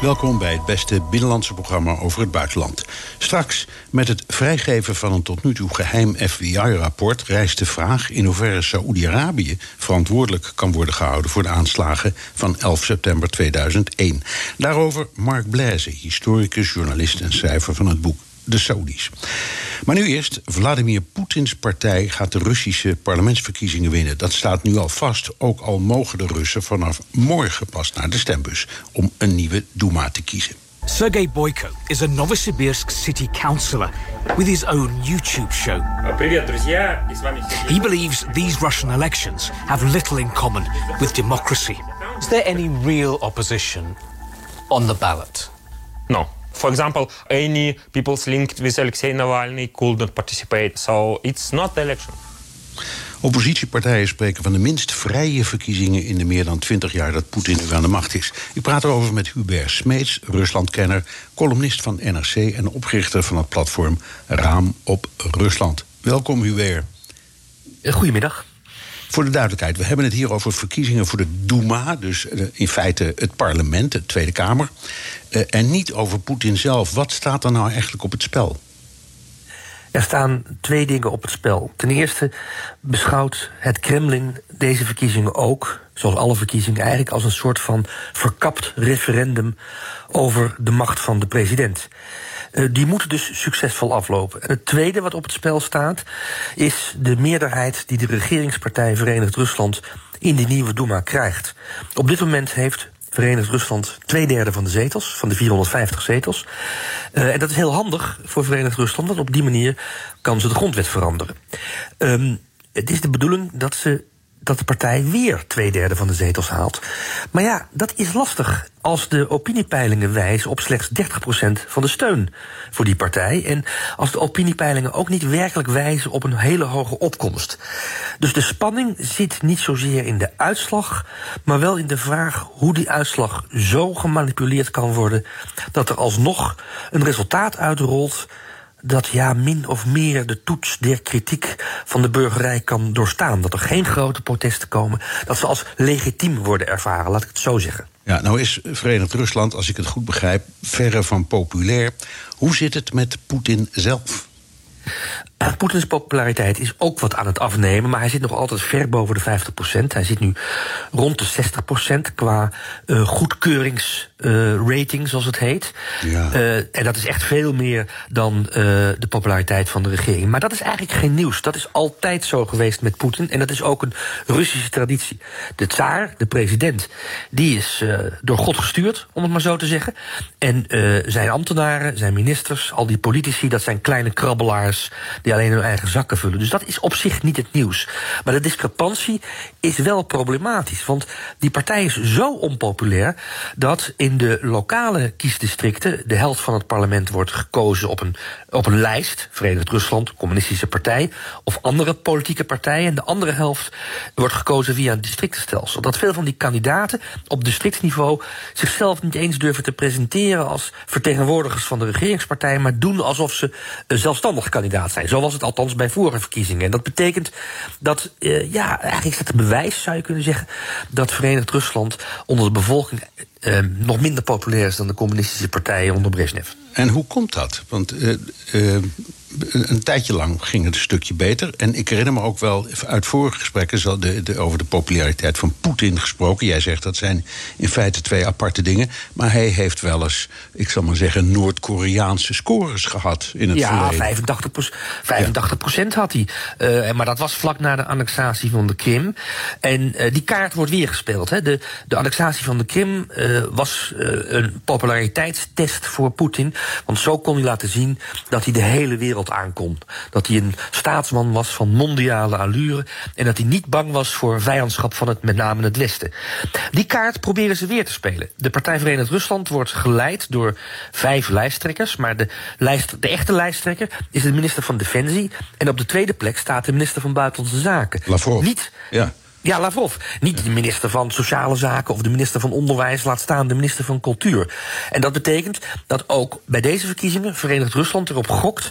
Welkom bij het beste binnenlandse programma over het buitenland. Straks, met het vrijgeven van een tot nu toe geheim FBI-rapport... rijst de vraag in hoeverre Saoedi-Arabië verantwoordelijk kan worden gehouden... voor de aanslagen van 11 september 2001. Daarover Mark Blaise, historicus, journalist en schrijver van het boek de Saudis. Maar nu eerst, Vladimir Poetins partij gaat de Russische parlementsverkiezingen winnen. Dat staat nu al vast, ook al mogen de Russen vanaf morgen pas naar de stembus om een nieuwe Duma te kiezen. Sergei Boyko is a Novosibirsk city councillor with his own YouTube show. He believes these Russian elections have little in common with democracy. Is there any real opposition on the ballot? No. For example, any people linked with Alexei Navalny could not participate. So it's not the election. Oppositiepartijen spreken van de minst vrije verkiezingen in de meer dan twintig jaar dat Poetin nu aan de macht is. Ik praat erover met Hubert Smeets, Ruslandkenner, columnist van NRC en oprichter van het platform Raam op Rusland. Welkom, Hubert. Goedemiddag. Voor de duidelijkheid, we hebben het hier over verkiezingen voor de Duma, dus eh, in feite het parlement, de Tweede Kamer. Eh, en niet over Poetin zelf. Wat staat er nou eigenlijk op het spel? Er staan twee dingen op het spel. Ten eerste beschouwt het Kremlin deze verkiezingen ook, zoals alle verkiezingen, eigenlijk als een soort van verkapt referendum over de macht van de president. Uh, die moeten dus succesvol aflopen. En het tweede wat op het spel staat, is de meerderheid die de regeringspartij Verenigd Rusland in de nieuwe Duma krijgt. Op dit moment heeft Verenigd Rusland twee derde van de zetels, van de 450 zetels. Uh, en dat is heel handig voor Verenigd Rusland, want op die manier kan ze de grondwet veranderen. Um, het is de bedoeling dat ze dat de partij weer twee derde van de zetels haalt. Maar ja, dat is lastig als de opiniepeilingen wijzen op slechts 30% van de steun voor die partij. En als de opiniepeilingen ook niet werkelijk wijzen op een hele hoge opkomst. Dus de spanning zit niet zozeer in de uitslag, maar wel in de vraag hoe die uitslag zo gemanipuleerd kan worden dat er alsnog een resultaat uitrolt dat ja, min of meer de toets der kritiek van de burgerij kan doorstaan. Dat er geen grote protesten komen. Dat ze als legitiem worden ervaren, laat ik het zo zeggen. Ja, nou is Verenigd Rusland, als ik het goed begrijp, verre van populair. Hoe zit het met Poetin zelf? Poetins populariteit is ook wat aan het afnemen, maar hij zit nog altijd ver boven de 50%. Hij zit nu rond de 60% qua uh, goedkeuringsrating, uh, zoals het heet. Ja. Uh, en dat is echt veel meer dan de populariteit van de regering. Maar dat is eigenlijk geen nieuws. Dat is altijd zo geweest met Poetin. En dat is ook een Russische traditie. De tsaar, de president, die is door God gestuurd, om het maar zo te zeggen. En zijn ambtenaren, zijn ministers, al die politici, dat zijn kleine krabbelaars die alleen hun eigen zakken vullen. Dus dat is op zich niet het nieuws. Maar de discrepantie is wel problematisch. Want die partij is zo onpopulair dat in de lokale kiesdistricten de helft van het parlement wordt gekozen op een, op een lijst. Verenigd Rusland, Communistische Partij of andere politieke partijen. En de andere helft wordt gekozen via een districtenstelsel. Dat veel van die kandidaten op districtsniveau zichzelf niet eens durven te presenteren als vertegenwoordigers van de regeringspartij, maar doen alsof ze zelfstandig kandidaat zijn. Was het althans bij vorige verkiezingen. En dat betekent dat, uh, ja, eigenlijk is dat een bewijs, zou je kunnen zeggen, dat Verenigd Rusland onder de bevolking uh, nog minder populair is dan de communistische partijen onder Brezhnev. En hoe komt dat? Want uh, een tijdje lang ging het een stukje beter. En ik herinner me ook wel uit vorige gesprekken de, de, over de populariteit van Poetin gesproken. Jij zegt dat zijn in feite twee aparte dingen. Maar hij heeft wel eens, ik zal maar zeggen, Noord-Koreaanse scores gehad in het ja, verleden. 85, 85 procent had hij. Uh, maar dat was vlak na de annexatie van de Krim. En uh, die kaart wordt weer gespeeld. Hè. De, de annexatie van de Krim uh, was een populariteitstest voor Poetin. Want zo kon hij laten zien dat hij de hele wereld aankon. Dat hij een staatsman was van mondiale allure. En dat hij niet bang was voor vijandschap van het met name het Westen. Die kaart proberen ze weer te spelen. De Partij Verenigd Rusland wordt geleid door vijf lijsttrekkers. Maar de, lijst, de echte lijsttrekker is de minister van Defensie. En op de tweede plek staat de minister van Buitenlandse Zaken. Lavrov. Niet. Ja. Ja, Lavrov. Niet de minister van Sociale Zaken of de minister van Onderwijs, laat staan de minister van Cultuur. En dat betekent dat ook bij deze verkiezingen Verenigd Rusland erop gokt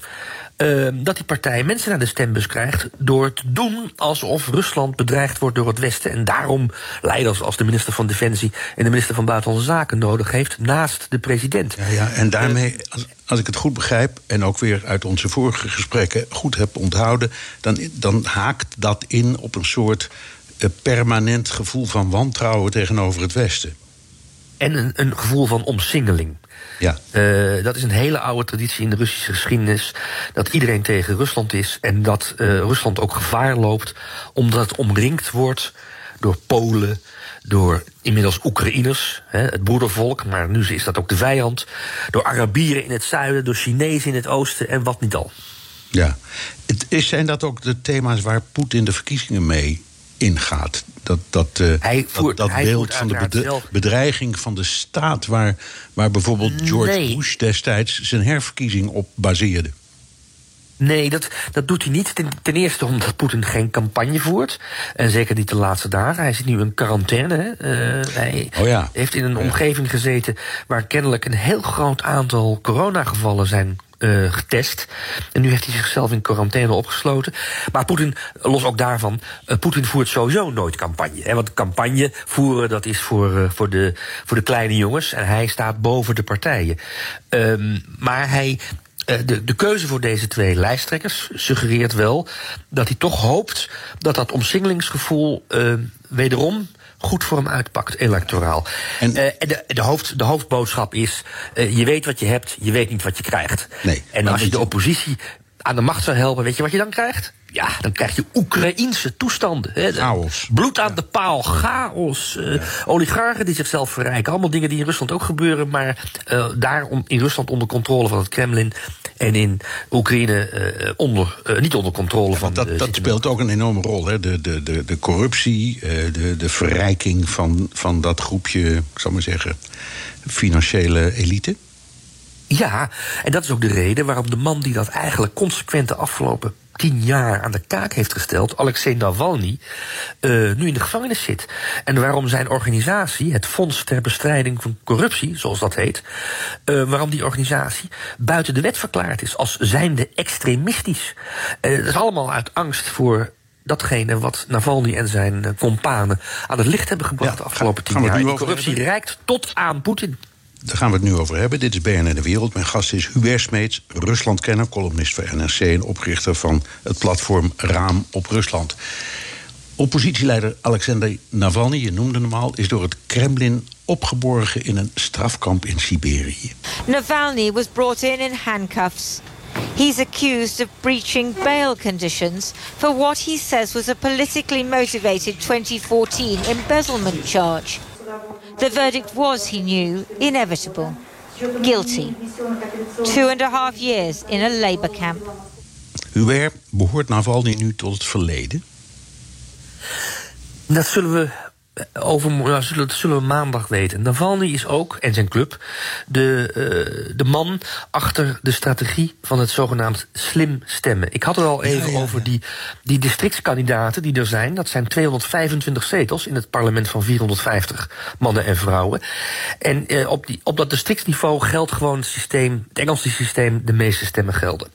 uh, dat die partij mensen naar de stembus krijgt door te doen alsof Rusland bedreigd wordt door het Westen. En daarom leiders als de minister van Defensie en de minister van Buitenlandse Zaken nodig heeft naast de president. Ja, ja en daarmee, als, als ik het goed begrijp en ook weer uit onze vorige gesprekken goed heb onthouden, dan, dan haakt dat in op een soort permanent gevoel van wantrouwen tegenover het Westen. En een, een gevoel van omsingeling. Ja. Uh, dat is een hele oude traditie in de Russische geschiedenis. Dat iedereen tegen Rusland is. En dat uh, Rusland ook gevaar loopt. Omdat het omringd wordt door Polen. Door inmiddels Oekraïners, het broedervolk. Maar nu is dat ook de vijand. Door Arabieren in het zuiden. Door Chinezen in het oosten. En wat niet al. Ja. Het is, zijn dat ook de thema's waar Poetin de verkiezingen mee ingaat? dat, dat, uh, hij voert, dat, dat hij beeld van de bedreiging van de staat, waar, waar bijvoorbeeld George nee. Bush destijds zijn herverkiezing op baseerde. Nee, dat, dat doet hij niet. Ten, ten eerste omdat Poetin geen campagne voert. En zeker niet de laatste dagen. Hij zit nu in quarantaine. Uh, hij oh ja. heeft in een omgeving gezeten waar kennelijk een heel groot aantal coronagevallen zijn uh, getest. En nu heeft hij zichzelf in quarantaine opgesloten. Maar Poetin, los ook daarvan, uh, Poetin voert sowieso nooit campagne. Hè? Want campagne voeren, dat is voor, uh, voor, de, voor de kleine jongens. En hij staat boven de partijen. Um, maar hij de, de keuze voor deze twee lijsttrekkers suggereert wel dat hij toch hoopt dat dat omsingelingsgevoel wederom goed voor hem uitpakt, electoraal. En, uh, de, de, hoofd, de hoofdboodschap is: uh, je weet wat je hebt, je weet niet wat je krijgt. Nee, en als je de oppositie aan de macht zou helpen, weet je wat je dan krijgt? Ja, dan krijg je Oekraïense toestanden. Hè. Chaos. Bloed aan de paal, chaos. Uh, ja. Oligarchen die zichzelf verrijken. Allemaal dingen die in Rusland ook gebeuren. Maar uh, daar om, in Rusland onder controle van het Kremlin. En in Oekraïne uh, onder, niet onder controle ja, van... Dat, dat speelt ook een enorme rol. Hè? De, de, de, de corruptie, de, de verrijking van, van dat groepje, ik zal maar zeggen, financiële elite. Ja, en dat is ook de reden waarom de man die dat eigenlijk consequent de afgelopen tien jaar aan de kaak heeft gesteld, Alexei Navalny, uh, nu in de gevangenis zit. En waarom zijn organisatie, het Fonds ter Bestrijding van Corruptie, zoals dat heet, uh, waarom die organisatie buiten de wet verklaard is als zijnde extremistisch. Uh, dat is allemaal uit angst voor datgene wat Navalny en zijn companen aan het licht hebben gebracht ja, de afgelopen tien jaar. Die corruptie reikt tot aan Poetin. Daar gaan we het nu over hebben. Dit is BNN De Wereld. Mijn gast is Hubert Smeets, Ruslandkenner, columnist voor NRC... en oprichter van het platform Raam op Rusland. Oppositieleider Alexander Navalny, je noemde hem al... is door het Kremlin opgeborgen in een strafkamp in Siberië. Navalny was brought in in handcuffs. He's accused of breaching bail conditions for what he says was a politically motivated 2014 embezzlement charge. The verdict was, he knew, inevitable. Guilty. Two and a half years in a labor camp. Hubert, behoort Navalny nu tot het verleden? Dat zullen we over, nou, zullen, dat zullen we maandag weten. Navalny is ook, en zijn club, de, uh, de man achter de strategie van het zogenaamd slim stemmen. Ik had het al even ja, ja, over die, die districtskandidaten die er zijn. Dat zijn 225 zetels in het parlement van 450 mannen en vrouwen. En uh, op, die, op dat districtsniveau geldt gewoon het systeem, het Engelse systeem, de meeste stemmen gelden.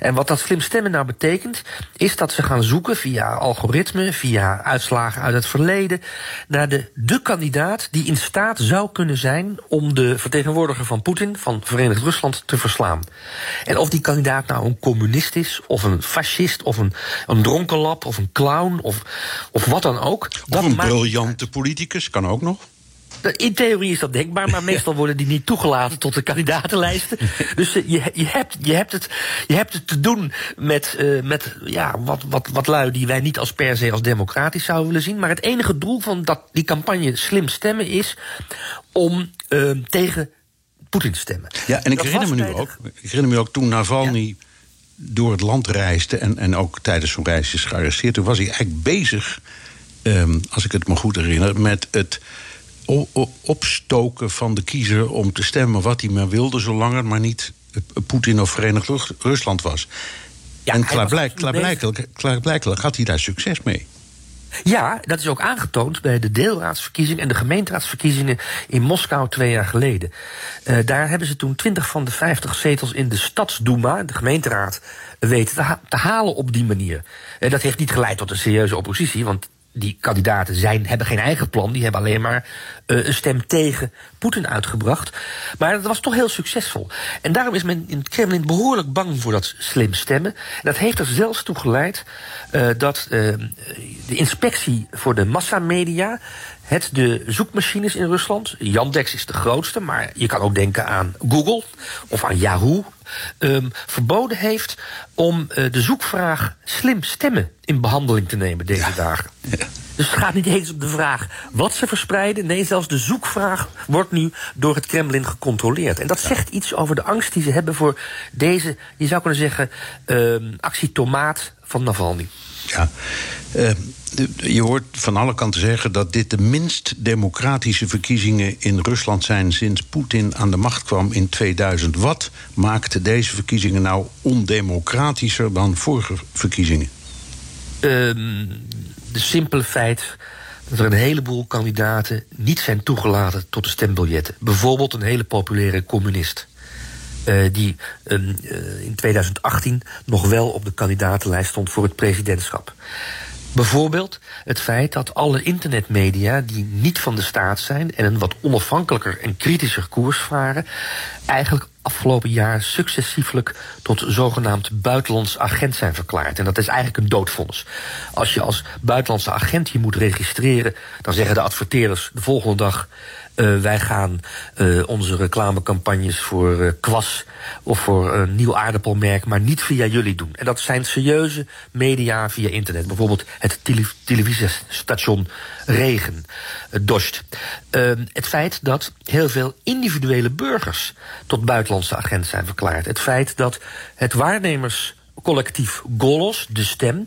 En wat dat slim stemmen nou betekent, is dat ze gaan zoeken via algoritme, via uitslagen uit het verleden naar de, de kandidaat die in staat zou kunnen zijn om de vertegenwoordiger van Poetin, van Verenigd Rusland, te verslaan. En of die kandidaat nou een communist is, of een fascist, of een, een dronkenlap, of een clown, of, of wat dan ook. Of dat een briljante politicus, kan ook nog. In theorie is dat denkbaar, maar meestal worden die niet toegelaten tot de kandidatenlijsten. Dus uh, je, je, hebt, je, hebt het, je hebt het te doen met, uh, met ja, wat, wat, wat lui die wij niet als per se als democratisch zouden willen zien. Maar het enige doel van dat, die campagne slim stemmen is om uh, tegen Poetin te stemmen. Ja, en ik herinner me nu ook, ik herinner me ook toen Navalny. Ja door het land reisde en, en ook tijdens zo'n reis is gearresteerd, toen was hij eigenlijk bezig, ehm, als ik het me goed herinner, met het opstoken van de kiezer om te stemmen wat hij maar wilde, zolang het maar niet Poetin of Verenigd Rusland was. Ja, en klaarblijkelijk, klaarblijkelijk had hij daar succes mee. Ja, dat is ook aangetoond bij de deelraadsverkiezingen en de gemeenteraadsverkiezingen in Moskou twee jaar geleden. Uh, daar hebben ze toen 20 van de 50 zetels in de Stadsduma, de gemeenteraad, weten te, te halen op die manier. Uh, dat heeft niet geleid tot een serieuze oppositie, want die kandidaten zijn, hebben geen eigen plan. Die hebben alleen maar uh, een stem tegen Poetin uitgebracht. Maar dat was toch heel succesvol. En daarom is men in het Kremlin behoorlijk bang voor dat slim stemmen. En dat heeft er zelfs toe geleid uh, dat uh, de inspectie voor de massamedia het de zoekmachines in Rusland. Yandex is de grootste, maar je kan ook denken aan Google of aan Yahoo. Um, verboden heeft om uh, de zoekvraag slim stemmen in behandeling te nemen deze dagen. Dus het gaat niet eens om de vraag wat ze verspreiden. Nee, zelfs de zoekvraag wordt nu door het Kremlin gecontroleerd. En dat zegt iets over de angst die ze hebben voor deze, je zou kunnen zeggen, uh, actie tomaat van Navalny. Ja, uh, je hoort van alle kanten zeggen dat dit de minst democratische verkiezingen in Rusland zijn sinds Poetin aan de macht kwam in 2000. Wat maakte deze verkiezingen nou ondemocratischer dan vorige verkiezingen? Um, de simpele feit dat er een heleboel kandidaten niet zijn toegelaten tot de stembiljetten. Bijvoorbeeld een hele populaire communist. Uh, die uh, in 2018 nog wel op de kandidatenlijst stond voor het presidentschap. Bijvoorbeeld het feit dat alle internetmedia die niet van de staat zijn en een wat onafhankelijker en kritischer koers varen, eigenlijk afgelopen jaar successiefelijk tot zogenaamd buitenlands agent zijn verklaard. En dat is eigenlijk een doodvonnis. Als je als buitenlandse agent je moet registreren, dan zeggen de adverteerders de volgende dag uh, wij gaan uh, onze reclamecampagnes voor uh, Kwas of voor een nieuw aardappelmerk, maar niet via jullie doen. En dat zijn serieuze media via internet. Bijvoorbeeld het tele televisiestation Regen, Dost. het feit dat heel veel individuele burgers tot buitenlandse agent zijn verklaard. Het feit dat het waarnemers collectief Golos, de stem,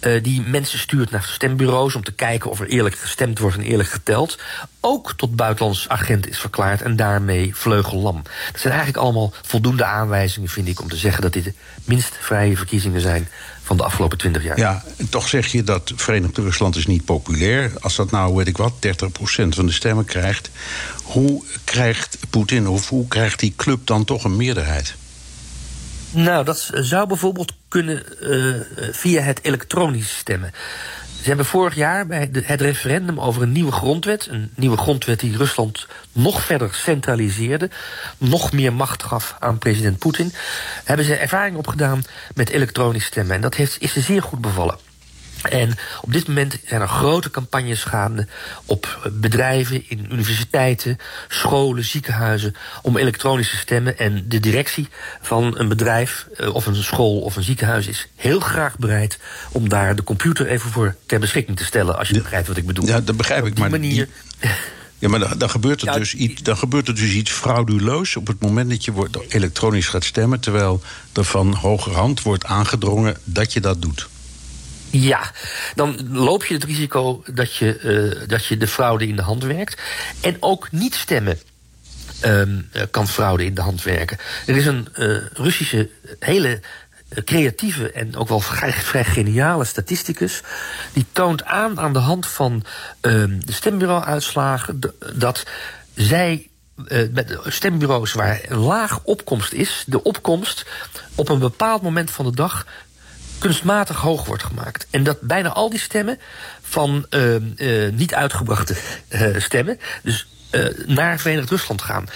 uh, die mensen stuurt naar stembureaus om te kijken of er eerlijk gestemd wordt en eerlijk geteld, ook tot buitenlands agent is verklaard en daarmee vleugellam. Dat zijn eigenlijk allemaal voldoende aanwijzingen, vind ik, om te zeggen dat dit de minst vrije verkiezingen zijn van de afgelopen twintig jaar. Ja, toch zeg je dat Verenigd Rusland is niet populair. Als dat nou, weet ik wat, 30% van de stemmen krijgt, hoe krijgt Poetin of hoe krijgt die club dan toch een meerderheid? Nou, dat zou bijvoorbeeld kunnen uh, via het elektronisch stemmen. Ze hebben vorig jaar bij het referendum over een nieuwe grondwet, een nieuwe grondwet die Rusland nog verder centraliseerde, nog meer macht gaf aan president Poetin, hebben ze ervaring opgedaan met elektronisch stemmen. En dat heeft, is ze zeer goed bevallen. En op dit moment zijn er grote campagnes gaande op bedrijven, in universiteiten, scholen, ziekenhuizen om elektronische stemmen. En de directie van een bedrijf eh, of een school of een ziekenhuis is heel graag bereid om daar de computer even voor ter beschikking te stellen. Als je begrijpt wat ik bedoel. Ja, dat begrijp ik. maar manier. Ja, maar dan, dan, gebeurt er dus iets, dan gebeurt er dus iets frauduleus op het moment dat je wordt, elektronisch gaat stemmen, terwijl er van hogerhand wordt aangedrongen dat je dat doet. Ja, dan loop je het risico dat je, uh, dat je de fraude in de hand werkt. En ook niet stemmen. Um, kan fraude in de hand werken. Er is een uh, Russische hele creatieve en ook wel vrij, geniale statisticus. Die toont aan aan de hand van um, de stembureau-uitslagen dat zij. Met stembureaus waar laag opkomst is, de opkomst op een bepaald moment van de dag kunstmatig hoog wordt gemaakt. En dat bijna al die stemmen van uh, uh, niet uitgebrachte uh, stemmen, dus naar Verenigd Rusland gaan.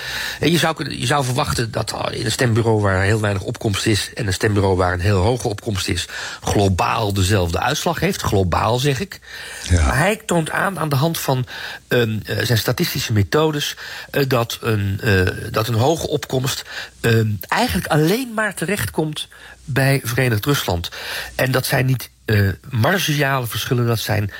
En je, zou, je zou verwachten dat in een stembureau waar heel weinig opkomst is en een stembureau waar een heel hoge opkomst is, globaal dezelfde uitslag heeft. Globaal zeg ik. Ja. Maar hij toont aan aan de hand van um, zijn statistische methodes dat, een, dat een hoge opkomst um, eigenlijk alleen maar terechtkomt bij Verenigd Rusland. En dat zijn niet uh, marginale verschillen, dat zijn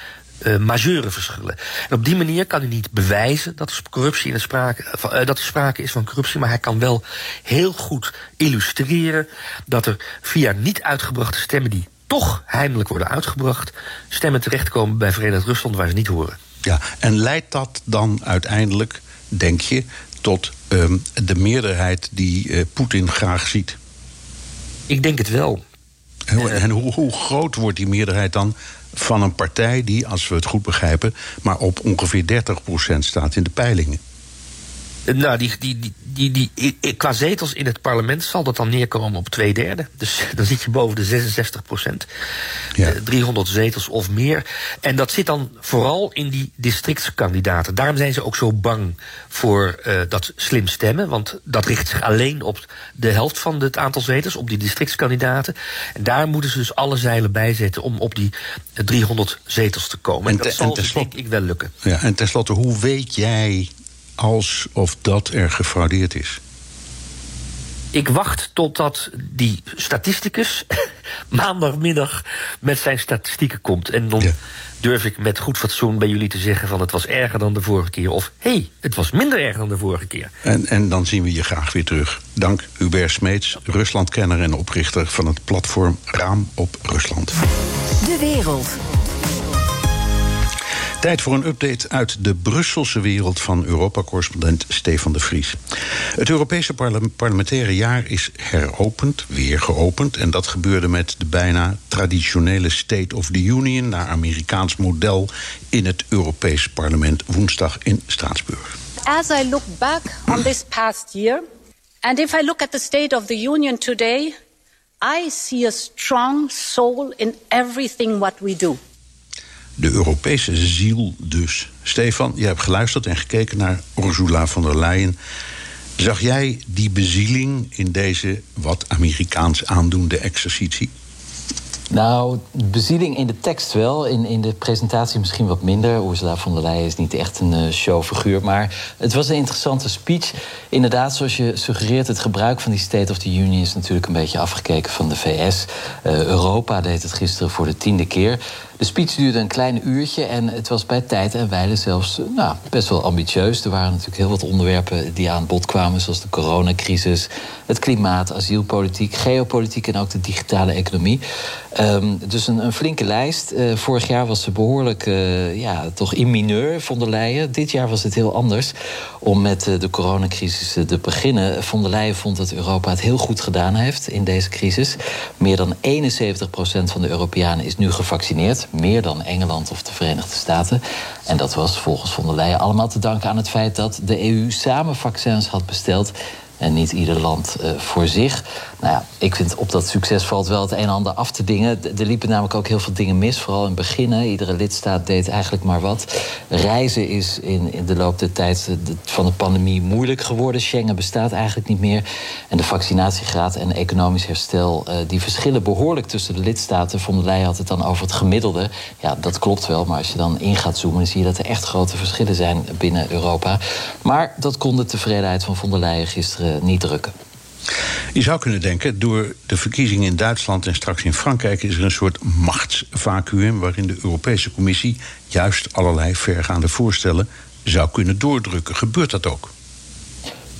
uh, majeure verschillen. En op die manier kan hij niet bewijzen dat er corruptie in de sprake, uh, dat er sprake is van corruptie, maar hij kan wel heel goed illustreren dat er via niet uitgebrachte stemmen die toch heimelijk worden uitgebracht, stemmen terechtkomen bij Verenigd Rusland waar ze niet horen. Ja, en leidt dat dan uiteindelijk, denk je, tot um, de meerderheid die Poetin graag ziet? Ik denk het wel. En hoe, hoe, groot wordt die meerderheid dan van een partij die, als we het goed begrijpen, maar op ongeveer 30% staat in de peilingen? Nou, die, die, die, die, qua zetels in het parlement zal dat dan neerkomen op twee derde. Dus dan zit je boven de 66 procent. Ja. 300 eh, zetels of meer. En dat zit dan vooral in die districtskandidaten. Daarom zijn ze ook zo bang voor uh, dat slim stemmen. Want dat richt zich alleen op de helft van het aantal zetels, op die districtskandidaten. En daar moeten ze dus alle zeilen bij zetten om op die 300 zetels te komen. En, dat zal, en denk ik, wel lukken. Ja, en tenslotte, hoe weet jij alsof dat er gefraudeerd is? Ik wacht totdat die statisticus maandagmiddag met zijn statistieken komt. En dan durf ik met goed fatsoen bij jullie te zeggen van het was erger dan de vorige keer. Of hé, hey, het was minder erg dan de vorige keer. En, en dan zien we je graag weer terug. Dank Hubert Smeets, Ruslandkenner en oprichter van het platform Raam op Rusland. De wereld. Tijd voor een update uit de Brusselse wereld van Europa-correspondent Stefan de Vries. Het Europese parlementaire jaar is heropend, weer geopend. En dat gebeurde met de bijna traditionele State of the Union naar Amerikaans model in het Europees parlement woensdag in Straatsburg. As I look back on this past year, and if I look at the State of the Union today, I see a strong soul in everything what we do de Europese ziel dus. Stefan, je hebt geluisterd en gekeken naar Ursula von der Leyen. Zag jij die bezieling in deze wat Amerikaans aandoende exercitie? Nou, bezieling in de tekst wel. In, in de presentatie misschien wat minder. Ursula von der Leyen is niet echt een uh, showfiguur. Maar het was een interessante speech. Inderdaad, zoals je suggereert, het gebruik van die State of the Union is natuurlijk een beetje afgekeken van de VS. Eh, Europa deed het gisteren voor de tiende keer. De speech duurde een klein uurtje en het was bij tijd en wijle zelfs nou, best wel ambitieus. Er waren natuurlijk heel wat onderwerpen die aan bod kwamen, zoals de coronacrisis, het klimaat, asielpolitiek, geopolitiek en ook de digitale economie. Um, dus een, een, flinke lijst. Uh, vorig jaar was ze behoorlijk, uh, ja, toch in mineur, von der Leyen. Dit jaar was het heel anders om met uh, de coronacrisis te beginnen. Von der Leyen vond dat Europa het heel goed gedaan heeft in deze crisis. Meer dan 71% van de Europeanen is nu gevaccineerd meer dan Engeland of de Verenigde Staten. En dat was volgens von der Leyen allemaal te danken aan het feit dat de EU samen vaccins had besteld en niet ieder land voor zich. Nou ja, ik vind op dat succes valt wel het een en ander af te dingen. Er liepen namelijk ook heel veel dingen mis, vooral in het begin. Iedere lidstaat deed eigenlijk maar wat. Reizen is in, in de loop der tijd van de pandemie moeilijk geworden. Schengen bestaat eigenlijk niet meer. En de vaccinatiegraad en economisch herstel... Uh, die verschillen behoorlijk tussen de lidstaten. Von der Leyen had het dan over het gemiddelde. Ja, dat klopt wel, maar als je dan in gaat zoomen... zie je dat er echt grote verschillen zijn binnen Europa. Maar dat kon de tevredenheid van von der Leyen gisteren niet drukken. Je zou kunnen denken, door de verkiezingen in Duitsland en straks in Frankrijk is er een soort machtsvacuum waarin de Europese Commissie juist allerlei vergaande voorstellen zou kunnen doordrukken. Gebeurt dat ook?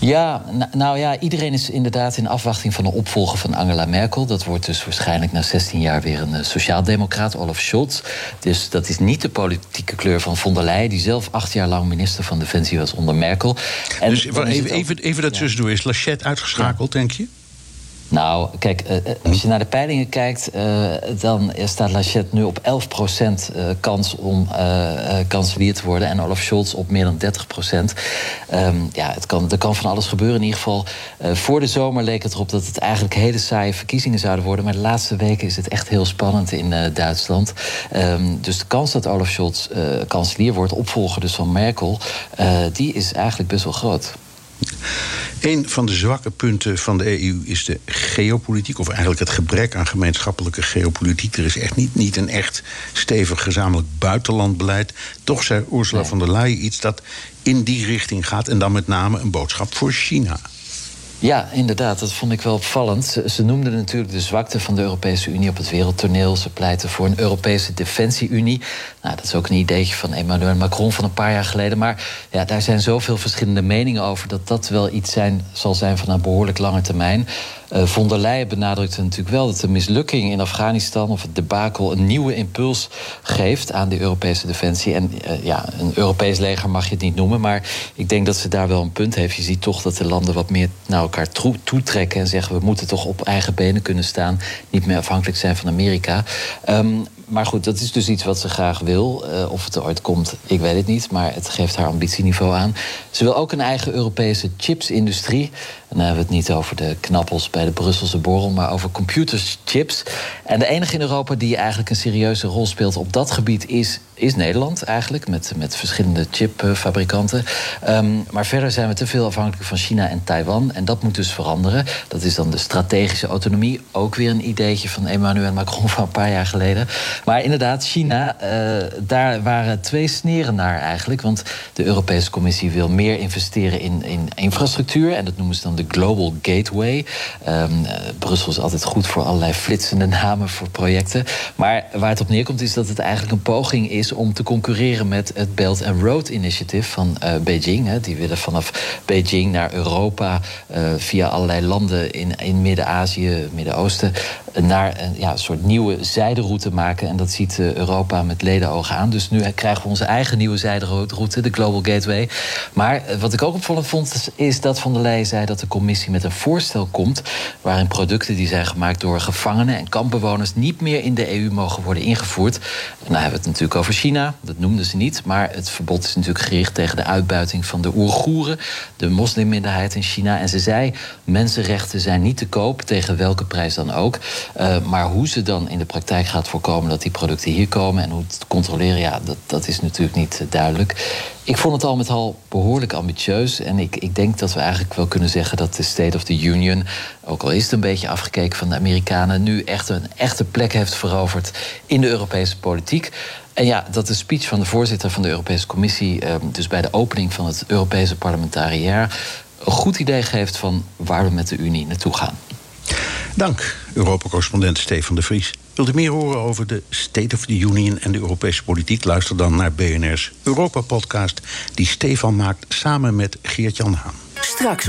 Ja, nou ja, iedereen is inderdaad in afwachting van de opvolger van Angela Merkel. Dat wordt dus waarschijnlijk na 16 jaar weer een uh, sociaaldemocraat, Olaf Scholz. Dus dat is niet de politieke kleur van von der Leyen, die zelf acht jaar lang minister van Defensie was onder Merkel. En dus even, even, even dat tussendoor, is Lachette uitgeschakeld, denk je? Nou, kijk, eh, eh, als je naar de peilingen kijkt, uh, dan staat Lachette nu op 11% uh, kans om kanselier te worden. En Olaf Scholz op meer dan 30%. Um, ehm, ja, het kan, er kan van alles gebeuren. In ieder geval, voor de zomer leek het erop dat het eigenlijk hele saaie verkiezingen zouden worden. Maar de laatste weken is het echt heel spannend in Duitsland. Um, dus de kans dat Olaf Scholz kanselier wordt, opvolger dus van Merkel, die is eigenlijk best wel groot. Een van de zwakke punten van de EU is de geopolitiek, of eigenlijk het gebrek aan gemeenschappelijke geopolitiek. Er is echt niet, niet een echt stevig gezamenlijk buitenlandbeleid. Toch zei Ursula nee. von der Leyen iets dat in die richting gaat, en dan met name een boodschap voor China. Ja, inderdaad. Dat vond ik wel opvallend. Ze, noemden natuurlijk de zwakte van de Europese Unie op het wereldtoneel. Ze pleiten voor een Europese defensie-unie. Nou, dat is ook een ideetje van Emmanuel Macron van een paar jaar geleden. Maar ja, daar zijn zoveel verschillende meningen over dat dat wel iets zijn, zal zijn van een behoorlijk lange termijn. Uh, von der Leyen benadrukte natuurlijk wel dat de mislukking in Afghanistan of het debakel een nieuwe impuls geeft aan de Europese defensie. En uh, ja, een Europees leger mag je het niet noemen, maar ik denk dat ze daar wel een punt heeft. Je ziet toch dat de landen wat meer naar elkaar toetrekken en zeggen we moeten toch op eigen benen kunnen staan, niet meer afhankelijk zijn van Amerika. Um, maar goed, dat is dus iets wat ze graag wil. Uh, of het er ooit komt, ik weet het niet. Maar het geeft haar ambitieniveau aan. Ze wil ook een eigen Europese chipsindustrie. En dan hebben we het niet over de knappels bij de Brusselse borrel, maar over computerchips. En de enige in Europa die eigenlijk een serieuze rol speelt op dat gebied is, is Nederland eigenlijk, met, met verschillende chipfabrikanten. Um, maar verder zijn we te veel afhankelijk van China en Taiwan. En dat moet dus veranderen. Dat is dan de strategische autonomie. Ook weer een ideetje van Emmanuel Macron van een paar jaar geleden. Maar inderdaad, China, uh, daar waren twee sneren naar eigenlijk. Want de Europese Commissie wil meer investeren in, in infrastructuur. En dat noemen ze dan de Global Gateway. Um, Brussel is altijd goed voor allerlei flitsende namen voor projecten. Maar waar het op neerkomt is dat het eigenlijk een poging is om te concurreren met het Belt and Road Initiative van uh, Beijing. Hè. Die willen vanaf Beijing naar Europa uh, via allerlei landen in, in Midden-Azië, Midden-Oosten naar een ja, soort nieuwe zijderoute maken. En dat ziet Europa met ledenogen aan. Dus nu krijgen we onze eigen nieuwe zijderoute, de Global Gateway. Maar wat ik ook opvallend vond, is dat Van der Leyen zei dat de commissie met een voorstel komt. waarin producten die zijn gemaakt door gevangenen en kampbewoners. niet meer in de EU mogen worden ingevoerd. En dan hebben we het natuurlijk over China, dat noemden ze niet. Maar het verbod is natuurlijk gericht tegen de uitbuiting van de Oeigoeren. de moslimminderheid in China. En ze zei: mensenrechten zijn niet te koop, tegen welke prijs dan ook. Uh, maar hoe ze dan in de praktijk gaat voorkomen dat die producten hier komen en hoe het controleren, ja, dat, dat is natuurlijk niet duidelijk. Ik vond het al met al behoorlijk ambitieus. En ik, ik denk dat we eigenlijk wel kunnen zeggen dat de State of the Union, ook al is het een beetje afgekeken van de Amerikanen, nu echt een echte plek heeft veroverd in de Europese politiek. En ja, dat de speech van de voorzitter van de Europese Commissie, ehm, dus bij de opening van het Europese parlementariër, een goed idee geeft van waar we met de Unie naartoe gaan. Dank, Europa-correspondent Stefan de Vries. Wilt u meer horen over de State of the Union en de Europese politiek? Luister dan naar BNR's Europa-podcast, die Stefan maakt samen met Geert-Jan Haan. Straks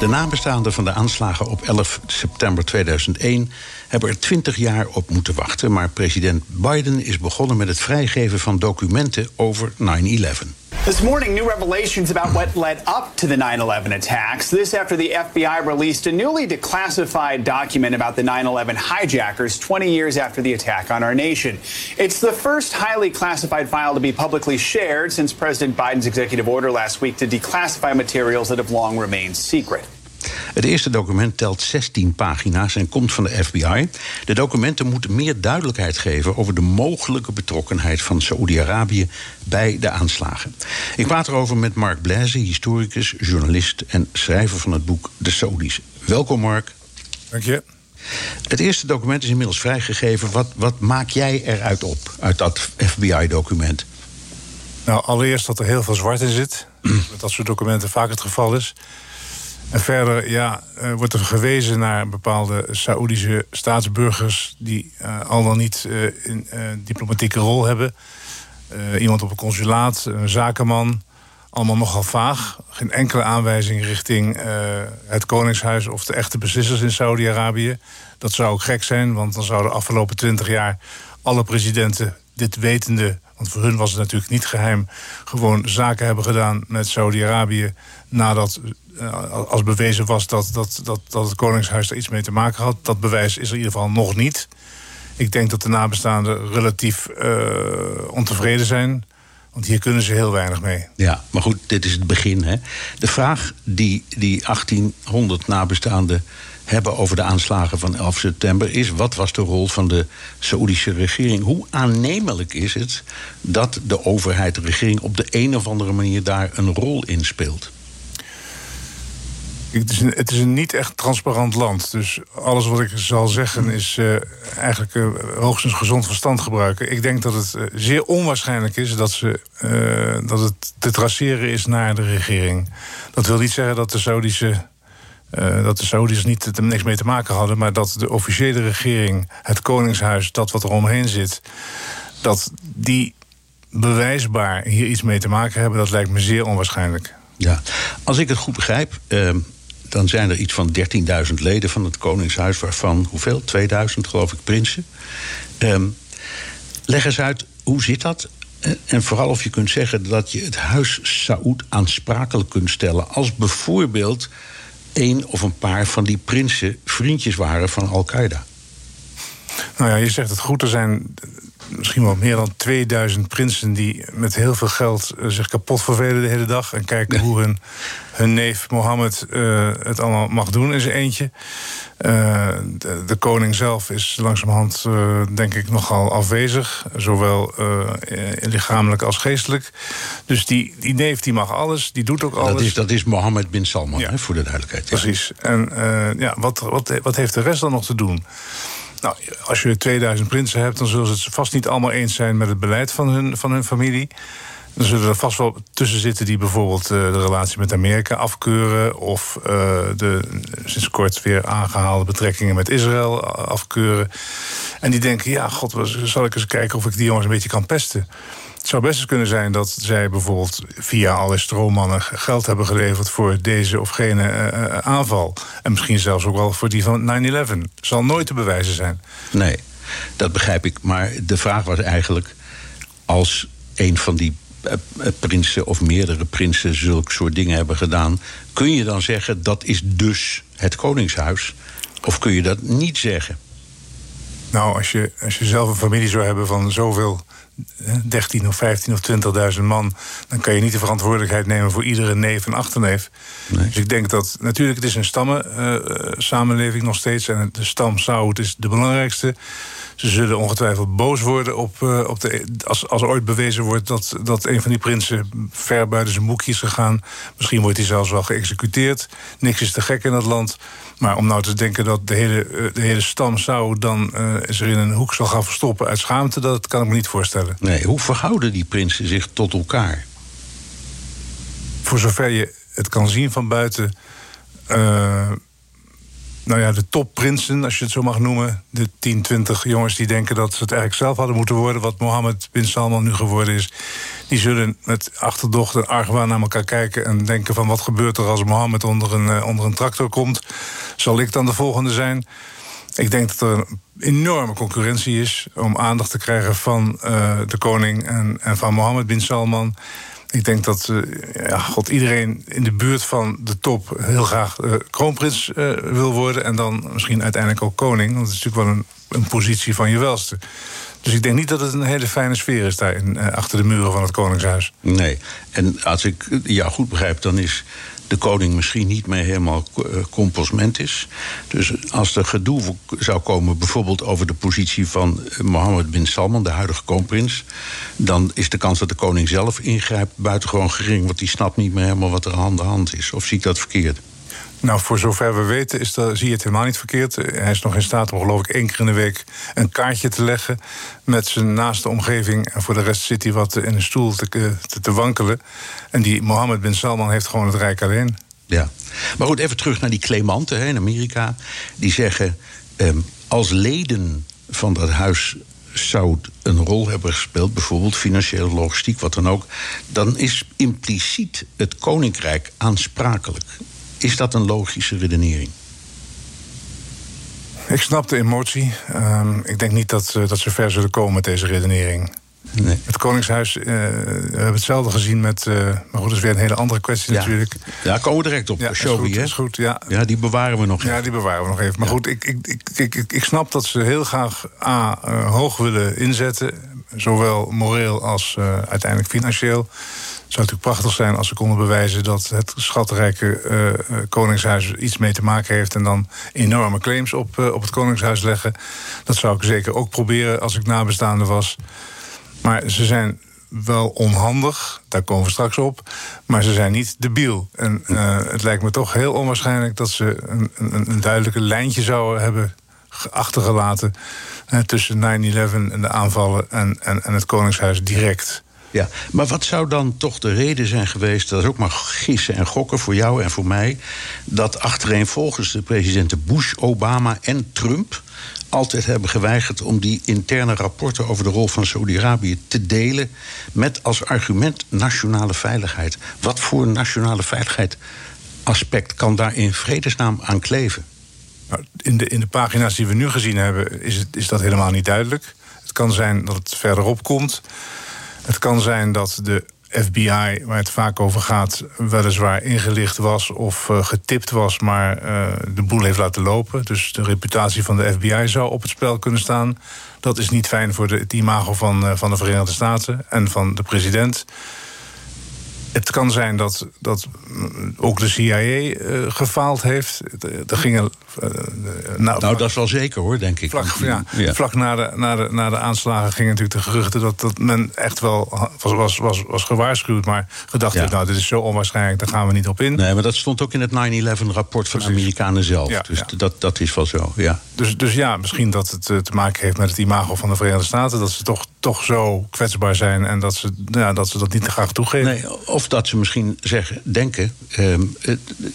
De nabestaanden van de aanslagen op 11 september 2001 hebben er 20 jaar op moeten wachten. Maar president Biden is begonnen met het vrijgeven van documenten over 9-11. This morning, new revelations about what led up to the 9 11 attacks. This after the FBI released a newly declassified document about the 9 11 hijackers 20 years after the attack on our nation. It's the first highly classified file to be publicly shared since President Biden's executive order last week to declassify materials that have long remained secret. Het eerste document telt 16 pagina's en komt van de FBI. De documenten moeten meer duidelijkheid geven over de mogelijke betrokkenheid van Saoedi-Arabië bij de aanslagen. Ik praat erover met Mark Blaise, historicus, journalist en schrijver van het boek De Saudis. Welkom, Mark. Dank je. Het eerste document is inmiddels vrijgegeven. Wat, wat maak jij eruit op, uit dat FBI-document? Nou, allereerst dat er heel veel zwart in zit. dat dat soort documenten vaak het geval is. En verder ja, uh, wordt er gewezen naar bepaalde Saoedische staatsburgers... die uh, al dan niet een diplomatieke rol hebben. iemand op een consulaat, een zakenman. Allemaal nogal vaag. Geen enkele aanwijzing richting het Koningshuis... of de echte beslissers in Saudi-Arabië. Dat zou ook gek zijn, want dan zouden de afgelopen twintig jaar... alle presidenten dit wetende want voor hun was het natuurlijk niet geheim... gewoon zaken hebben gedaan met Saudi-Arabië... nadat uh, als bewezen was dat, dat, dat, dat het Koningshuis er iets mee te maken had. Dat bewijs is er in ieder geval nog niet. Ik denk dat de nabestaanden relatief uh, ontevreden zijn. Want hier kunnen ze heel weinig mee. Ja, maar goed, dit is het begin. Hè? De vraag die die 1800 nabestaanden hebben over de aanslagen van 11 september is: wat was de rol van de Saoedische regering? Hoe aannemelijk is het dat de overheid, de regering, op de een of andere manier daar een rol in speelt? Het is, een, het is een niet echt transparant land. Dus alles wat ik zal zeggen is uh, eigenlijk uh, hoogstens gezond verstand gebruiken. Ik denk dat het uh, zeer onwaarschijnlijk is dat, ze, dat het te traceren is naar de regering. Dat wil niet zeggen dat de Saudische. Dat de Saudis niet er niks mee te maken hadden, maar dat de officiële regering, het Koningshuis, dat wat er omheen zit, dat die bewijsbaar hier iets mee te maken hebben, dat lijkt me zeer onwaarschijnlijk. Ja, als ik het goed begrijp, ehm, dan zijn er iets van 13.000 leden van het Koningshuis, waarvan hoeveel? 2000 geloof ik prinsen. Um, leg eens uit, hoe zit dat? En vooral of je kunt zeggen dat je het huis Saoed aansprakelijk kunt stellen. Als bijvoorbeeld een of een paar van die prinsen vriendjes waren van Al-Qaeda. Nou ja, je zegt het goed. Er zijn misschien wel meer dan 2000 prinsen die met heel veel geld uh, zich kapot vervelen de hele dag. En kijken hoe hun, hun neef Mohammed uh, het allemaal mag doen in zijn eentje. Uh, de, de, koning zelf is langzamerhand, denk ik, nogal afwezig. Zowel lichamelijk als geestelijk. Dus die, die neef die mag alles, die doet ook alles. Dat is, dat is Mohammed bin Salman, ja. hè, voor de duidelijkheid. Ja. Precies. En ja, wat, wat, wat heeft de rest dan nog te doen? Nou, als je 2000 prinsen hebt, dan zullen ze het vast niet allemaal eens zijn met het beleid van hun, van hun familie. Dan zullen er vast wel tussen zitten die bijvoorbeeld uh, de relatie met Amerika afkeuren. Of uh, de sinds kort weer aangehaalde betrekkingen met Israël afkeuren. En die denken: ja, god, zal ik eens kijken of ik die jongens een beetje kan pesten. Het zou best eens kunnen zijn dat zij bijvoorbeeld via alle stroommannen geld hebben geleverd voor deze of gene uh, aanval. En misschien zelfs ook wel voor die van 9-11. Zal nooit te bewijzen zijn. Nee, dat begrijp ik. Maar de vraag was eigenlijk: als een van die uh, prinsen of meerdere prinsen zulke soort dingen hebben gedaan, kun je dan zeggen dat is dus het Koningshuis? Of kun je dat niet zeggen? Nou, als je, als je zelf een familie zou hebben van zoveel 13 of 15 of 20.000 man, dan kan je niet de verantwoordelijkheid nemen voor iedere neef en achterneef. Nee. Dus ik denk dat natuurlijk het is een stammen uh, samenleving nog steeds en de stam Saud is de belangrijkste. Ze zullen ongetwijfeld boos worden op, uh, op de, als, als ooit bewezen wordt dat, dat een van die prinsen ver buiten zijn boekje is gegaan. Misschien wordt hij zelfs wel geëxecuteerd. Niks is te gek in dat land. Maar om nou te denken dat de hele, de hele stam zou dan uh, zich in een hoek zal gaan verstoppen uit schaamte, dat kan ik me niet voorstellen. Nee, hoe verhouden die prinsen zich tot elkaar? Voor zover je het kan zien van buiten. Uh, nou ja, de topprinsen, als je het zo mag noemen. De 10, 20 jongens die denken dat ze het eigenlijk zelf hadden moeten worden. Wat Mohammed bin Salman nu geworden is. Die zullen met achterdocht en argwaan naar elkaar kijken. En denken van wat gebeurt er als Mohammed onder een, uh, onder een tractor komt. Zal ik dan de volgende zijn? Ik denk dat er een enorme concurrentie is om aandacht te krijgen van uh, de koning en, en van Mohammed bin Salman. Ik denk dat uh, ja, God, iedereen in de buurt van de top heel graag uh, kroonprins uh, wil worden. En dan misschien uiteindelijk ook koning. Want dat is natuurlijk wel een, een positie van je welste. Dus ik denk niet dat het een hele fijne sfeer is daar achter de muren van het Koningshuis. Nee, en als ik jou goed begrijp, dan is de koning misschien niet meer helemaal composment is. Dus als er gedoe zou komen, bijvoorbeeld over de positie van Mohammed bin Salman, de huidige kroonprins, dan is de kans dat de koning zelf ingrijpt buitengewoon gering, want die snapt niet meer helemaal wat er aan de hand is. Of zie ik dat verkeerd? Nou, voor zover we weten is dat, zie je het helemaal niet verkeerd. Hij is nog in staat om geloof ik één keer in de week een kaartje te leggen met zijn naaste omgeving. En voor de rest zit hij wat in een stoel te, te, te wankelen. En die Mohammed bin Salman heeft gewoon het rijk alleen. Ja, maar goed, even terug naar die claimanten hè, in Amerika. Die zeggen, eh, als leden van dat huis zou een rol hebben gespeeld, bijvoorbeeld financiële logistiek, wat dan ook, dan is impliciet het koninkrijk aansprakelijk. Is dat een logische redenering? Ik snap de emotie. Uh, ik denk niet dat, dat ze ver zullen komen met deze redenering. Nee. Het Koningshuis, uh, we hebben hetzelfde gezien met. Uh, maar goed, dat is weer een hele andere kwestie ja. natuurlijk. Ja, komen we direct op. Ja, Showy, is goed, is goed, ja. ja, die bewaren we nog even. Ja, die bewaren we nog even. Maar ja. goed, ik, ik, ik, ik, ik snap dat ze heel graag A, hoog willen inzetten. zowel moreel als uiteindelijk financieel. Zou natuurlijk prachtig zijn als ze konden bewijzen dat het schatrijke uh, Koningshuis iets mee te maken heeft. en dan enorme claims op, uh, op het Koningshuis leggen. Dat zou ik zeker ook proberen als ik nabestaande was. Maar ze zijn wel onhandig, daar komen we straks op. Maar ze zijn niet debiel. En het lijkt me toch heel onwaarschijnlijk dat ze een, een, een duidelijke lijntje zouden hebben achtergelaten. tussen 9-11 en de aanvallen en, en, en het Koningshuis direct. Ja, maar wat zou dan toch de reden zijn geweest, dat is ook maar gissen en gokken voor jou en voor mij, dat achtereenvolgens de presidenten Bush, Obama en Trump altijd hebben geweigerd om die interne rapporten over de rol van Saudi-Arabië te delen met als argument nationale veiligheid. Wat voor nationale veiligheid aspect kan daar in vredesnaam aan kleven? Nou, in, de, in de pagina's die we nu gezien hebben, is, het, is dat helemaal niet duidelijk. Het kan zijn dat het verderop komt. Het kan zijn dat de FBI, waar het vaak over gaat, weliswaar ingelicht was of uh, getipt was, maar uh, de boel heeft laten lopen. Dus de reputatie van de FBI zou op het spel kunnen staan. Dat is niet fijn voor de, het imago van, uh, van de Verenigde Staten en van de president. Het kan zijn dat, dat ook de CIA uh, gefaald heeft. Er gingen, uh, nou, nou, dat is wel zeker hoor, denk ik. Vlak, ja, ja. vlak na, de, na, de, na de aanslagen gingen natuurlijk de geruchten dat, dat men echt wel was, was, was, was gewaarschuwd. Maar gedacht ja. heeft, nou, dit is zo onwaarschijnlijk, daar gaan we niet op in. Nee, maar dat stond ook in het 9-11-rapport van de Amerikanen zelf. Ja, dus Dat, dat is wel zo, ja. Dus, dus ja, misschien dat het te maken heeft met het imago van de Verenigde Staten. Dat ze toch, toch zo kwetsbaar zijn en dat ze, ja, dat ze dat niet te graag toegeven. Nee, of dat ze misschien zeggen, denken... Um,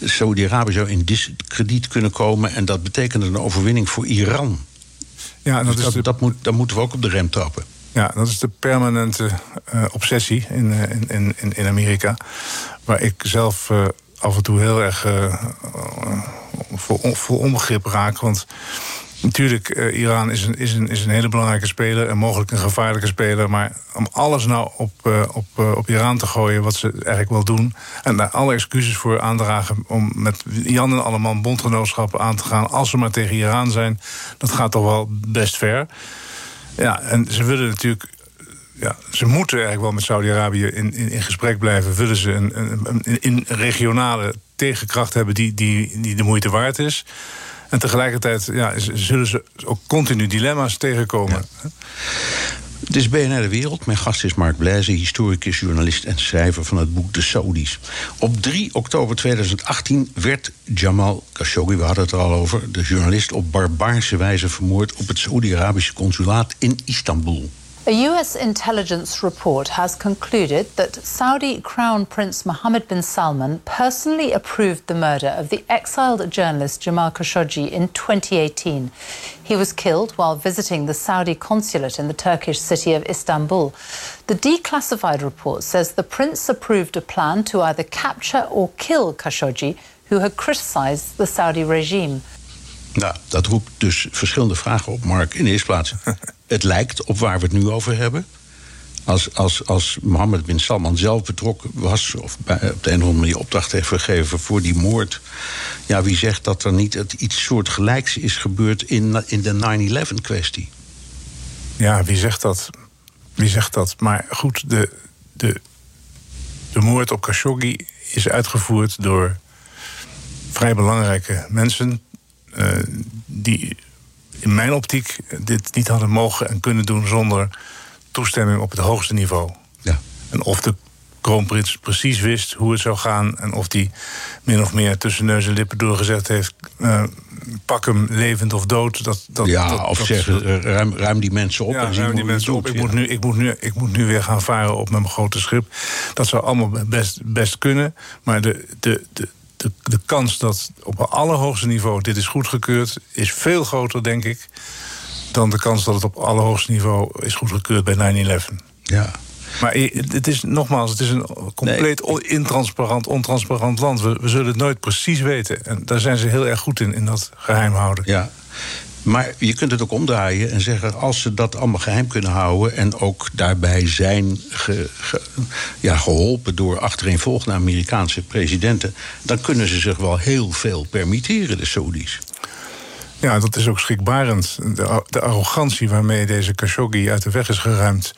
Saudi-Arabië zou in discrediet kunnen komen... en dat betekent een overwinning voor Iran. Ja, dat, dus dat, de... dat, moet, dat moeten we ook op de rem trappen. Ja, dat is de permanente uh, obsessie in, uh, in, in, in Amerika. Waar ik zelf uh, af en toe heel erg voor, voor onbegrip raak. Want Natuurlijk, uh, Iran is een, is, een, is een hele belangrijke speler en mogelijk een gevaarlijke speler. Maar om alles nou op, uh, op, uh, op Iran te gooien, wat ze eigenlijk wel doen. En daar alle excuses voor aandragen om met Jan en allemaal bondgenootschappen aan te gaan. Als ze maar tegen Iran zijn, dat gaat toch wel best ver. Ja, en ze willen natuurlijk ja, ze moeten eigenlijk wel met Saudi-Arabië in, in, in, gesprek blijven. Willen ze een, een, een, een, regionale tegenkracht hebben die, die, die de moeite waard is. En tegelijkertijd ja, zullen ze ook continu dilemma's tegenkomen. Ja. Het is BNR De Wereld. Mijn gast is Mark Blaise, historicus, journalist en schrijver van het boek De Saudis. Op 3 oktober 2018 werd Jamal Khashoggi, we hadden het er al over, de journalist op barbaarse wijze vermoord op het Saoedi-Arabische consulaat in Istanbul. A US intelligence report has concluded that Saudi Crown Prince Mohammed bin Salman personally approved the murder of the exiled journalist Jamal Khashoggi in 2018. He was killed while visiting the Saudi consulate in the Turkish city of Istanbul. The declassified report says the prince approved a plan to either capture or kill Khashoggi, who had criticized the Saudi regime. Nou, dat roept dus verschillende vragen op, Mark. In de eerste plaats, het lijkt op waar we het nu over hebben. Als, als, als Mohammed bin Salman zelf betrokken was, of bij, op de een of andere manier opdracht heeft gegeven voor die moord. Ja, wie zegt dat er niet het, iets soortgelijks is gebeurd in, in de 9-11-kwestie? Ja, wie zegt dat? Wie zegt dat? Maar goed, de, de, de moord op Khashoggi is uitgevoerd door vrij belangrijke mensen uh, die in mijn optiek dit niet hadden mogen en kunnen doen zonder toestemming op het hoogste niveau. Ja. En of de kroonprins precies wist hoe het zou gaan en of die min of meer tussen neus en lippen doorgezet heeft: uh, pak hem levend of dood. Dat, dat, ja, dat, of zeggen, ruim, ruim, die mensen op. Ja, en ruim die mensen op. ik, moet nu, ik, moet nu, ik moet nu weer gaan varen op mijn grote schip. Dat zou allemaal best, best kunnen. Maar de, de, de, de, de kans dat op het allerhoogste niveau dit is goedgekeurd... is veel groter, denk ik, dan de kans dat het op allerhoogste niveau is goedgekeurd bij 9-11. Ja. Maar het is nogmaals, het is een compleet intransparant, ontransparant land. We, we, zullen het nooit precies weten. En daar zijn ze heel erg goed in, in dat geheim houden. Ja. Maar je kunt het ook omdraaien en zeggen: als ze dat allemaal geheim kunnen houden. en ook daarbij zijn ja, geholpen door achtereenvolgende Amerikaanse presidenten. dan kunnen ze zich wel heel veel permitteren, de Saudis. Ja, dat is ook schrikbarend. De, de arrogantie waarmee deze Khashoggi uit de weg is geruimd.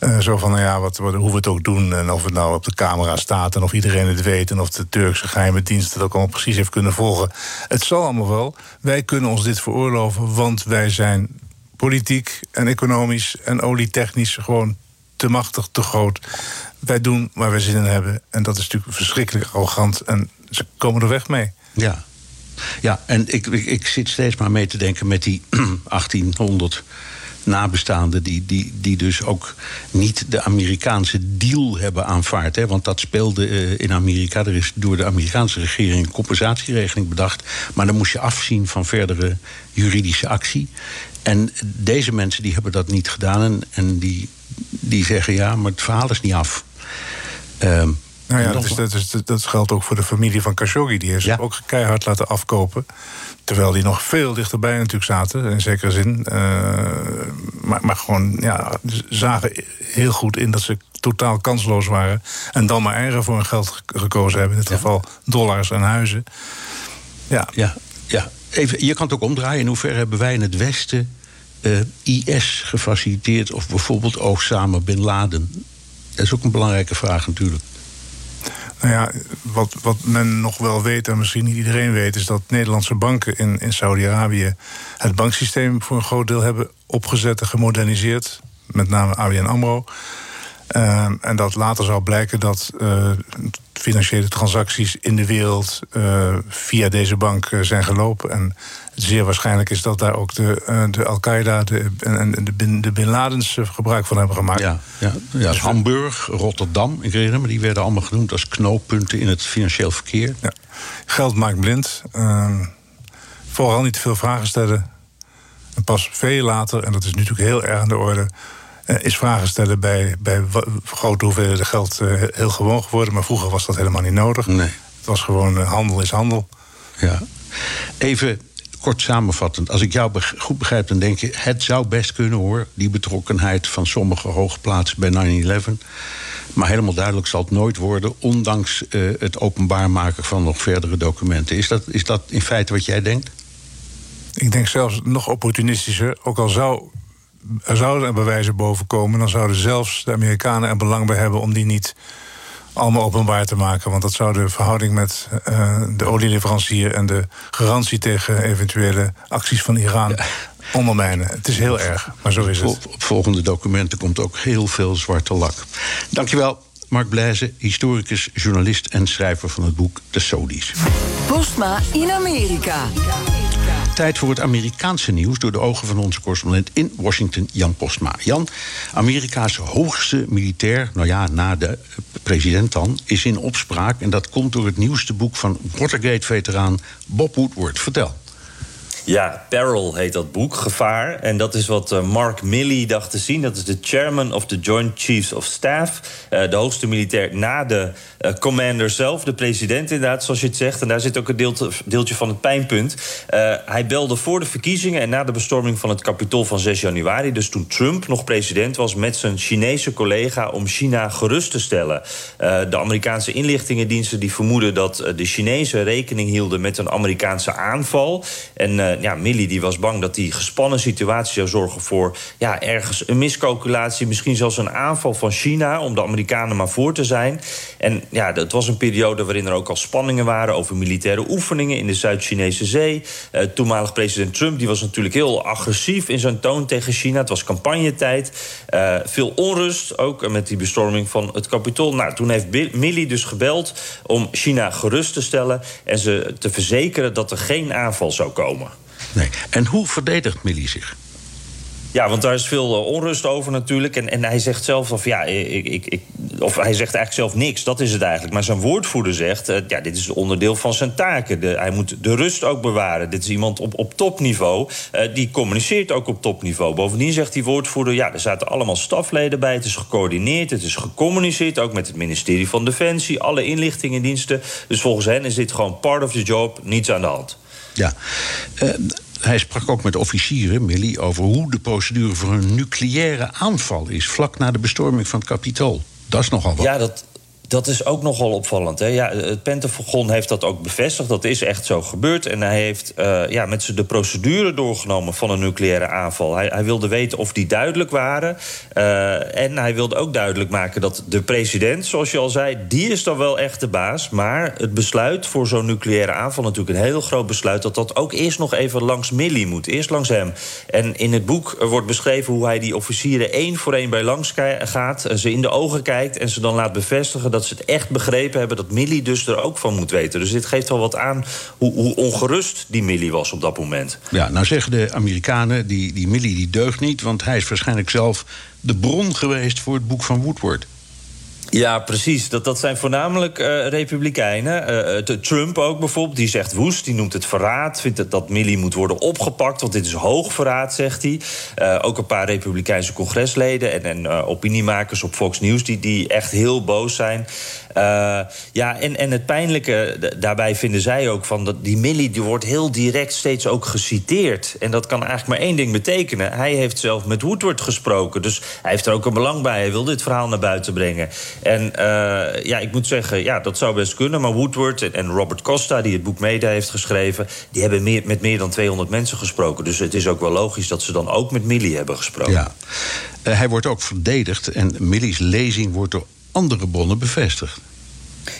Uh, zo van, nou ja, wat, hoe we het ook doen. En of het nou op de camera staat en of iedereen het weet. En of de Turkse geheime dienst het ook allemaal precies heeft kunnen volgen. Het zal allemaal wel. Wij kunnen ons dit veroorloven, want wij zijn politiek en economisch en olietechnisch gewoon te machtig, te groot. Wij doen waar wij zin in hebben. En dat is natuurlijk verschrikkelijk arrogant. En ze komen er weg mee. Ja, ja en ik, ik zit steeds maar mee te denken met die 1800 nabestaanden die, die, die dus ook niet de Amerikaanse deal hebben aanvaard. Hè? Want dat speelde uh, in Amerika. Er is door de Amerikaanse regering een compensatieregeling bedacht. Maar dan moest je afzien van verdere juridische actie. En deze mensen die hebben dat niet gedaan. En, en die, die zeggen ja, maar het verhaal is niet af. Um, nou ja, dat, is, dat, is, dat geldt ook voor de familie van Khashoggi. Die heeft zich ook keihard laten afkopen. Terwijl die nog veel dichterbij natuurlijk zaten, in zekere zin. Uh, maar, maar gewoon, ja, zagen heel goed in dat ze totaal kansloos waren. En dan maar eigen voor hun geld gekozen hebben. In dit geval dollars en huizen. Ja. ja, ja. Even, je kan het ook omdraaien. In hoeverre hebben wij in het Westen uh, IS gefaciliteerd... of bijvoorbeeld Osama Bin Laden? Dat is ook een belangrijke vraag natuurlijk. Nou ja, wat, wat men nog wel weet, en misschien niet iedereen weet, is dat Nederlandse banken in, in Saudi-Arabië het banksysteem voor een groot deel hebben opgezet en gemoderniseerd. Met name ABN Amro. Uh, en dat later zou blijken dat uh, financiële transacties in de wereld uh, via deze bank zijn gelopen. En zeer waarschijnlijk is dat daar ook de, uh, de Al-Qaeda de, en de, de, de Bin Ladens uh, gebruik van hebben gemaakt. Ja, ja, ja dus Hamburg, Rotterdam, ik herinner me, die werden allemaal genoemd als knooppunten in het financieel verkeer. Ja. Geld maakt blind. Uh, vooral niet te veel vragen stellen. En pas veel later, en dat is nu natuurlijk heel erg aan de orde. Uh, is vragen stellen bij, bij grote hoeveelheden geld uh, heel gewoon geworden. Maar vroeger was dat helemaal niet nodig. Nee. Het was gewoon handel is handel. Ja. Even kort samenvattend, als ik jou goed begrijp, dan denk je: het zou best kunnen hoor, die betrokkenheid van sommige hoogplaatsen bij 9-11. Maar helemaal duidelijk zal het nooit worden, ondanks uh, het openbaar maken van nog verdere documenten. Is dat, is dat in feite wat jij denkt? Ik denk zelfs nog opportunistischer. Ook al zou, er zouden er bewijzen boven komen, dan zouden zelfs de Amerikanen er belang bij hebben om die niet allemaal openbaar te maken. Want dat zou de verhouding met uh, de olieleverancier en de garantie tegen eventuele acties van Iran ja. ondermijnen. Het is heel erg, maar zo is het. Op, op volgende documenten komt ook heel veel zwarte lak. Dankjewel. Mark Blijzen, historicus, journalist en schrijver van het boek De Sodies. Postma in Amerika. Tijd voor het Amerikaanse nieuws door de ogen van onze correspondent in Washington, Jan Postma. Jan, Amerika's hoogste militair, nou ja, na de president dan, is in opspraak. En dat komt door het nieuwste boek van Watergate-veteraan Bob Woodward. Vertel. Ja, Peril heet dat boek, Gevaar. En dat is wat eh, Mark Milley dacht te zien. Dat is de chairman of the Joint Chiefs of Staff. Uh, de hoogste militair na de uh, commander zelf, de president inderdaad, zoals je het zegt. En daar zit ook een deeltje, van het pijnpunt. hij belde voor de verkiezingen en na de bestorming van het kapitool van 6 januari... dus toen Trump nog president was, met zijn Chinese collega... om China gerust te stellen. de Amerikaanse inlichtingendiensten die vermoeden dat de Chinezen rekening hielden... met een Amerikaanse aanval. En ja, Millie die was bang dat die gespannen situatie zou zorgen voor ja, ergens een miscalculatie, misschien zelfs een aanval van China om de Amerikanen maar voor te zijn. En ja, het was een periode waarin er ook al spanningen waren over militaire oefeningen in de Zuid-Chinese Zee. Uh, toenmalig president Trump die was natuurlijk heel agressief in zijn toon tegen China. Het was campagnetijd. Uh, veel onrust, ook met die bestorming van het kapitool. Nou, toen heeft Millie dus gebeld om China gerust te stellen en ze te verzekeren dat er geen aanval zou komen. Nee. En hoe verdedigt Millie zich? Ja, want daar is veel eh, onrust over natuurlijk. En, en hij zegt zelf of ja, ik, ik, ik, of hij zegt eigenlijk zelf niks. Dat is het eigenlijk. Maar zijn woordvoerder zegt, uh, ja, dit is onderdeel van zijn taken. Hij moet de rust ook bewaren. Dit is iemand op, op topniveau. Uh, die communiceert ook op topniveau. Bovendien zegt die woordvoerder, ja, er zaten allemaal stafleden bij. Het is gecoördineerd, het is gecommuniceerd, ook met het ministerie van Defensie, alle inlichtingendiensten. Dus volgens hen is dit gewoon part of the job, niets aan de hand. Ja. Uh, hij sprak ook met officieren, Millie, over hoe de procedure voor een nucleaire aanval is. vlak na de bestorming van het kapitool. Dat is nogal wat. Ja, dat, Dat is ook nogal opvallend. Hè? Ja, het Pentagon heeft dat ook bevestigd. Dat is echt zo gebeurd. En hij heeft uh, ja, met ze de procedure doorgenomen van een nucleaire aanval. Hij, hij wilde weten of die duidelijk waren. Uh, en hij wilde ook duidelijk maken dat de president, zoals je al zei, die is dan wel echt de baas. Maar het besluit voor zo'n nucleaire aanval, natuurlijk een heel groot besluit, dat dat ook eerst nog even langs Milley moet. Eerst langs hem. En in het boek wordt beschreven hoe hij die officieren één voor één bij langs gaat, ze in de ogen kijkt en ze dan laat bevestigen dat ze het echt begrepen hebben dat Millie dus er ook van moet weten. Dus dit geeft wel wat aan hoe, hoe ongerust die Millie was op dat moment. Ja, nou zeggen de Amerikanen, die, die Millie die deugt niet... want hij is waarschijnlijk zelf de bron geweest voor het boek van Woodward. Ja, precies. Dat, dat zijn voornamelijk uh, republikeinen. Uh, Trump ook bijvoorbeeld, die zegt woest, die noemt het verraad. Vindt dat, dat Milley moet worden opgepakt, want dit is hoog verraad, zegt hij. Ook een paar republikeinse congresleden en, en opiniemakers op Fox News... Die, die echt heel boos zijn. Ja, en, en het pijnlijke daarbij vinden zij ook van dat die Millie die wordt heel direct steeds ook geciteerd. En dat kan eigenlijk maar één ding betekenen. Hij heeft zelf met Woodward gesproken. Dus hij heeft er ook een belang bij. Hij wil dit verhaal naar buiten brengen. En uh, ja, ik moet zeggen, ja, dat zou best kunnen. Maar Woodward en, Robert Costa, die het boek mede heeft geschreven, die hebben meer, met meer dan 200 mensen gesproken. Dus het is ook wel logisch dat ze dan ook met Millie hebben gesproken. Ja. Uh, hij wordt ook verdedigd en Millie's lezing wordt door andere bronnen bevestigd.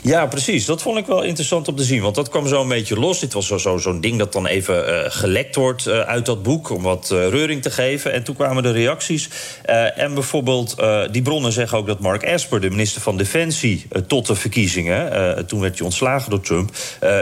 Ja, precies. Dat vond ik wel interessant om te zien. Want dat kwam zo een beetje los. Dit was zo'n zo, zo ding dat dan even uh, gelekt wordt uh, uit dat boek... om wat uh, reuring te geven. En toen kwamen de reacties. en bijvoorbeeld, die bronnen zeggen ook dat Mark Esper... de minister van Defensie, tot de verkiezingen... toen werd hij ontslagen door Trump...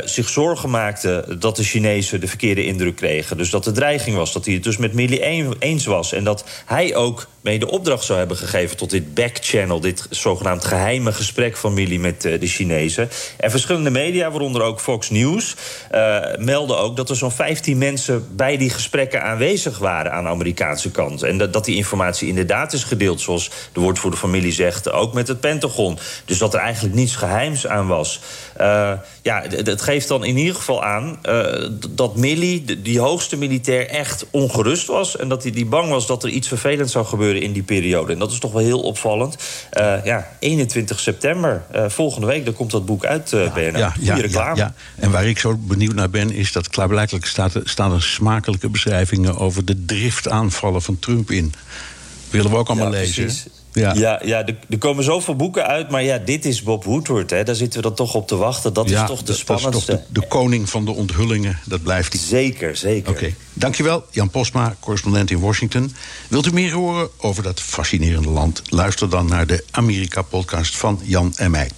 zich zorgen maakte dat de Chinezen de verkeerde indruk kregen. Dus dat de dreiging was, dat hij het dus met Millie eens was. En dat hij ook mee de opdracht zou hebben gegeven... tot dit backchannel, dit zogenaamd geheime gesprek van Millie met de Chinezen. En verschillende media, waaronder ook Fox News, uh, melden ook dat er zo'n 15 mensen bij die gesprekken aanwezig waren aan de Amerikaanse kant. En dat, die informatie inderdaad is gedeeld, zoals de woordvoerder familie zegt, ook met het Pentagon. Dus dat er eigenlijk niets geheims aan was. Uh, ja, het geeft dan in ieder geval aan uh, dat Milley, die hoogste militair, echt ongerust was. En dat hij die bang was dat er iets vervelends zou gebeuren in die periode. En dat is toch wel heel opvallend. Ja, 21 september, volgende week, dan komt dat boek uit, uh, BNR. Ja, ja, reclame. Ja, En waar ik zo benieuwd naar ben, is dat klaarblijkelijk staat, staan er smakelijke beschrijvingen over de driftaanvallen van Trump in. Willen we ook allemaal lezen. Precies. Ja, ja, ja er, er, komen zoveel boeken uit, maar ja, dit is Bob Woodward. Hè. Daar zitten we dan toch op te wachten. Dat is toch de spannendste. Toch de, de, koning van de onthullingen, dat blijft hij. Zeker, zeker. Oké, okay. dankjewel. Jan Posma, correspondent in Washington. Wilt u meer horen over dat fascinerende land? Luister dan naar de Amerika-podcast van Jan en mij.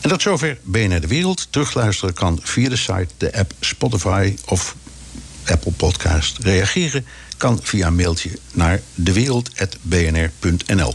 En tot zover BNR De Wereld. Terugluisteren kan via de site, de app Spotify of Apple Podcast. Reageren kan via een mailtje naar dewereld.bnr.nl.